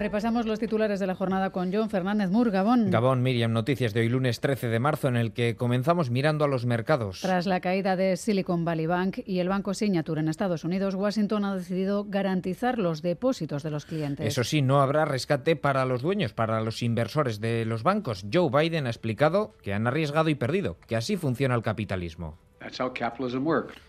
Repasamos los titulares de la jornada con John Fernández Mur, Gabón. Gabón, Miriam, noticias de hoy lunes 13 de marzo en el que comenzamos mirando a los mercados. Tras la caída de Silicon Valley Bank y el banco Signature en Estados Unidos, Washington ha decidido garantizar los depósitos de los clientes. Eso sí, no habrá rescate para los dueños, para los inversores de los bancos. Joe Biden ha explicado que han arriesgado y perdido, que así funciona el capitalismo.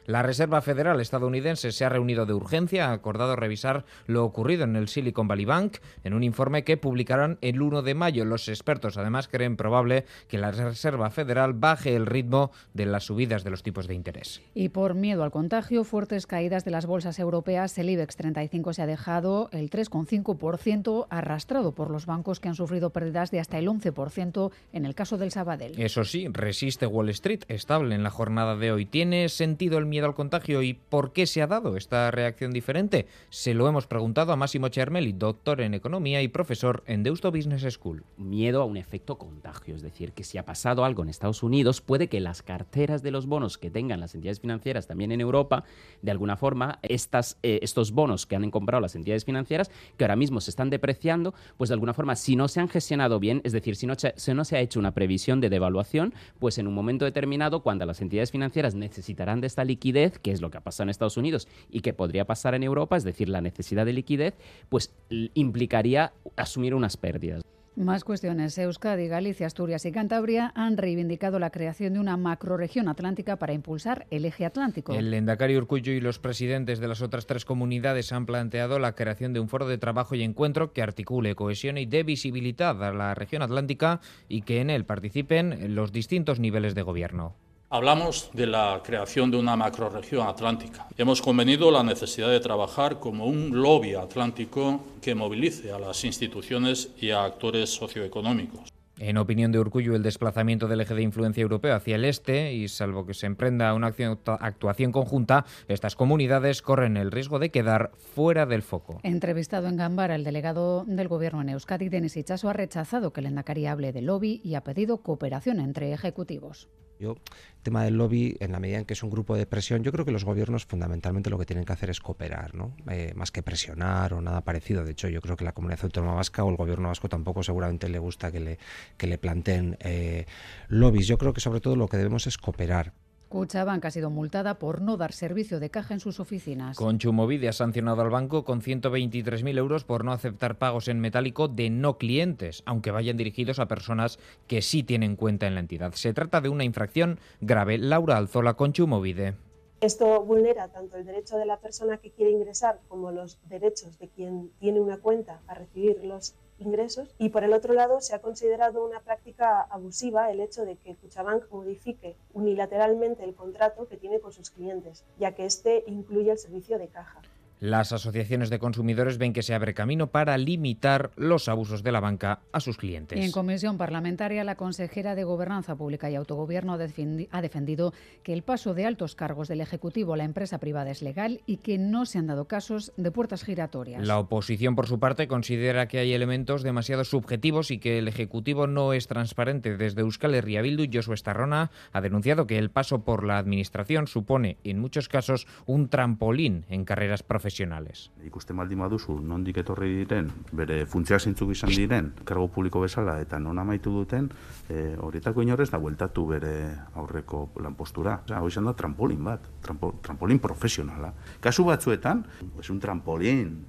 La Reserva Federal estadounidense se ha reunido de urgencia, ha acordado revisar lo ocurrido en el Silicon Valley Bank en un informe que publicarán el 1 de mayo. Los expertos además creen probable que la Reserva Federal baje el ritmo de las subidas de los tipos de interés. Y por miedo al contagio, fuertes caídas de las bolsas europeas, el IBEX 35 se ha dejado el 3,5% arrastrado por los bancos que han sufrido pérdidas de hasta el 11% en el caso del Sabadell. Eso sí, resiste Wall Street, estable en la jornada de hoy. ¿Tiene sentido el miedo al contagio y por qué se ha dado esta reacción diferente? Se lo hemos preguntado a Máximo Chermeli, doctor en economía y profesor en Deusto Business School. Miedo a un efecto contagio, es decir, que si ha pasado algo en Estados Unidos, puede que las carteras de los bonos que tengan las entidades financieras también en Europa, de alguna forma, estas, eh, estos bonos que han comprado las entidades financieras, que ahora mismo se están depreciando, pues de alguna forma, si no se han gestionado bien, es decir, si no, si no se ha hecho una previsión de devaluación, pues en un momento determinado, cuando las entidades financieras necesitarán de esta liquidez, que es lo que ha pasado en Estados Unidos y que podría pasar en Europa, es decir, la necesidad de liquidez, pues implicaría asumir unas pérdidas. Más cuestiones. Euskadi, Galicia, Asturias y Cantabria han reivindicado la creación de una macroregión atlántica para impulsar el eje atlántico. El Endacari Urcuyo y los presidentes de las otras tres comunidades han planteado la creación de un foro de trabajo y encuentro que articule, cohesión y dé visibilidad a la región atlántica y que en él participen los distintos niveles de gobierno. Hablamos de la creación de una macroregión atlántica. Hemos convenido la necesidad de trabajar como un lobby atlántico que movilice a las instituciones y a actores socioeconómicos. En opinión de Urcuyo, el desplazamiento del eje de influencia europeo hacia el este, y salvo que se emprenda una actuación conjunta, estas comunidades corren el riesgo de quedar fuera del foco. Entrevistado en Gambara, el delegado del Gobierno en Euskadi, Denis Ichaso, ha rechazado que el Endacari hable de lobby y ha pedido cooperación entre ejecutivos. Yo, el tema del lobby, en la medida en que es un grupo de presión, yo creo que los gobiernos fundamentalmente lo que tienen que hacer es cooperar, ¿no? Eh, más que presionar o nada parecido. De hecho, yo creo que la comunidad autónoma vasca o el gobierno vasco tampoco seguramente le gusta que le, que le planteen eh, lobbies. Yo creo que sobre todo lo que debemos es cooperar. Cuchabank ha sido multada por no dar servicio de caja en sus oficinas. Conchumovide ha sancionado al banco con 123.000 euros por no aceptar pagos en metálico de no clientes, aunque vayan dirigidos a personas que sí tienen cuenta en la entidad. Se trata de una infracción grave. Laura Alzola, Conchumovide. Esto vulnera tanto el derecho de la persona que quiere ingresar como los derechos de quien tiene una cuenta a recibir los ingresos y por el otro lado se ha considerado una práctica abusiva el hecho de que Cuchabank modifique unilateralmente el contrato que tiene con sus clientes, ya que este incluye el servicio de caja. Las asociaciones de consumidores ven que se abre camino para limitar los abusos de la banca a sus clientes. Y en comisión parlamentaria, la consejera de Gobernanza Pública y Autogobierno ha defendido que el paso de altos cargos del Ejecutivo a la empresa privada es legal y que no se han dado casos de puertas giratorias. La oposición, por su parte, considera que hay elementos demasiado subjetivos y que el Ejecutivo no es transparente. Desde Euskal Herria Bildu, Josué Estarrona ha denunciado que el paso por la Administración supone, en muchos casos, un trampolín en carreras profesionales profesionales. Ikusten baldin baduzu, nondik etorri diren, bere funtzioa zeintzuk izan diren, kargo publiko bezala eta non amaitu duten, e, horietako inorrez da bueltatu bere aurreko lanpostura. Osa, hori da trampolin bat, trampo, trampolin profesionala. Kasu batzuetan, es un trampolín,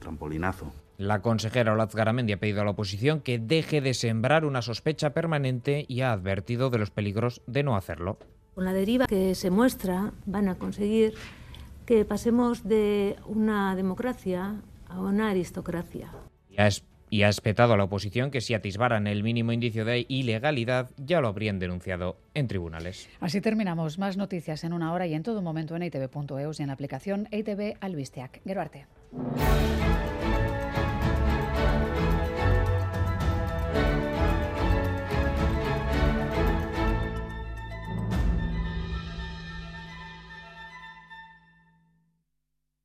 trampolinazo. La consejera Olaz Garamendi ha pedido a la oposición que deje de sembrar una sospecha permanente y ha advertido de los peligros de no hacerlo. Con la deriva que se muestra, van a conseguir que pasemos de una democracia a una aristocracia. Y ha espetado a la oposición que si atisbaran el mínimo indicio de ilegalidad ya lo habrían denunciado en tribunales. Así terminamos. Más noticias en una hora y en todo momento en itv.eus y en la aplicación ITV Albisteac. Geruarte.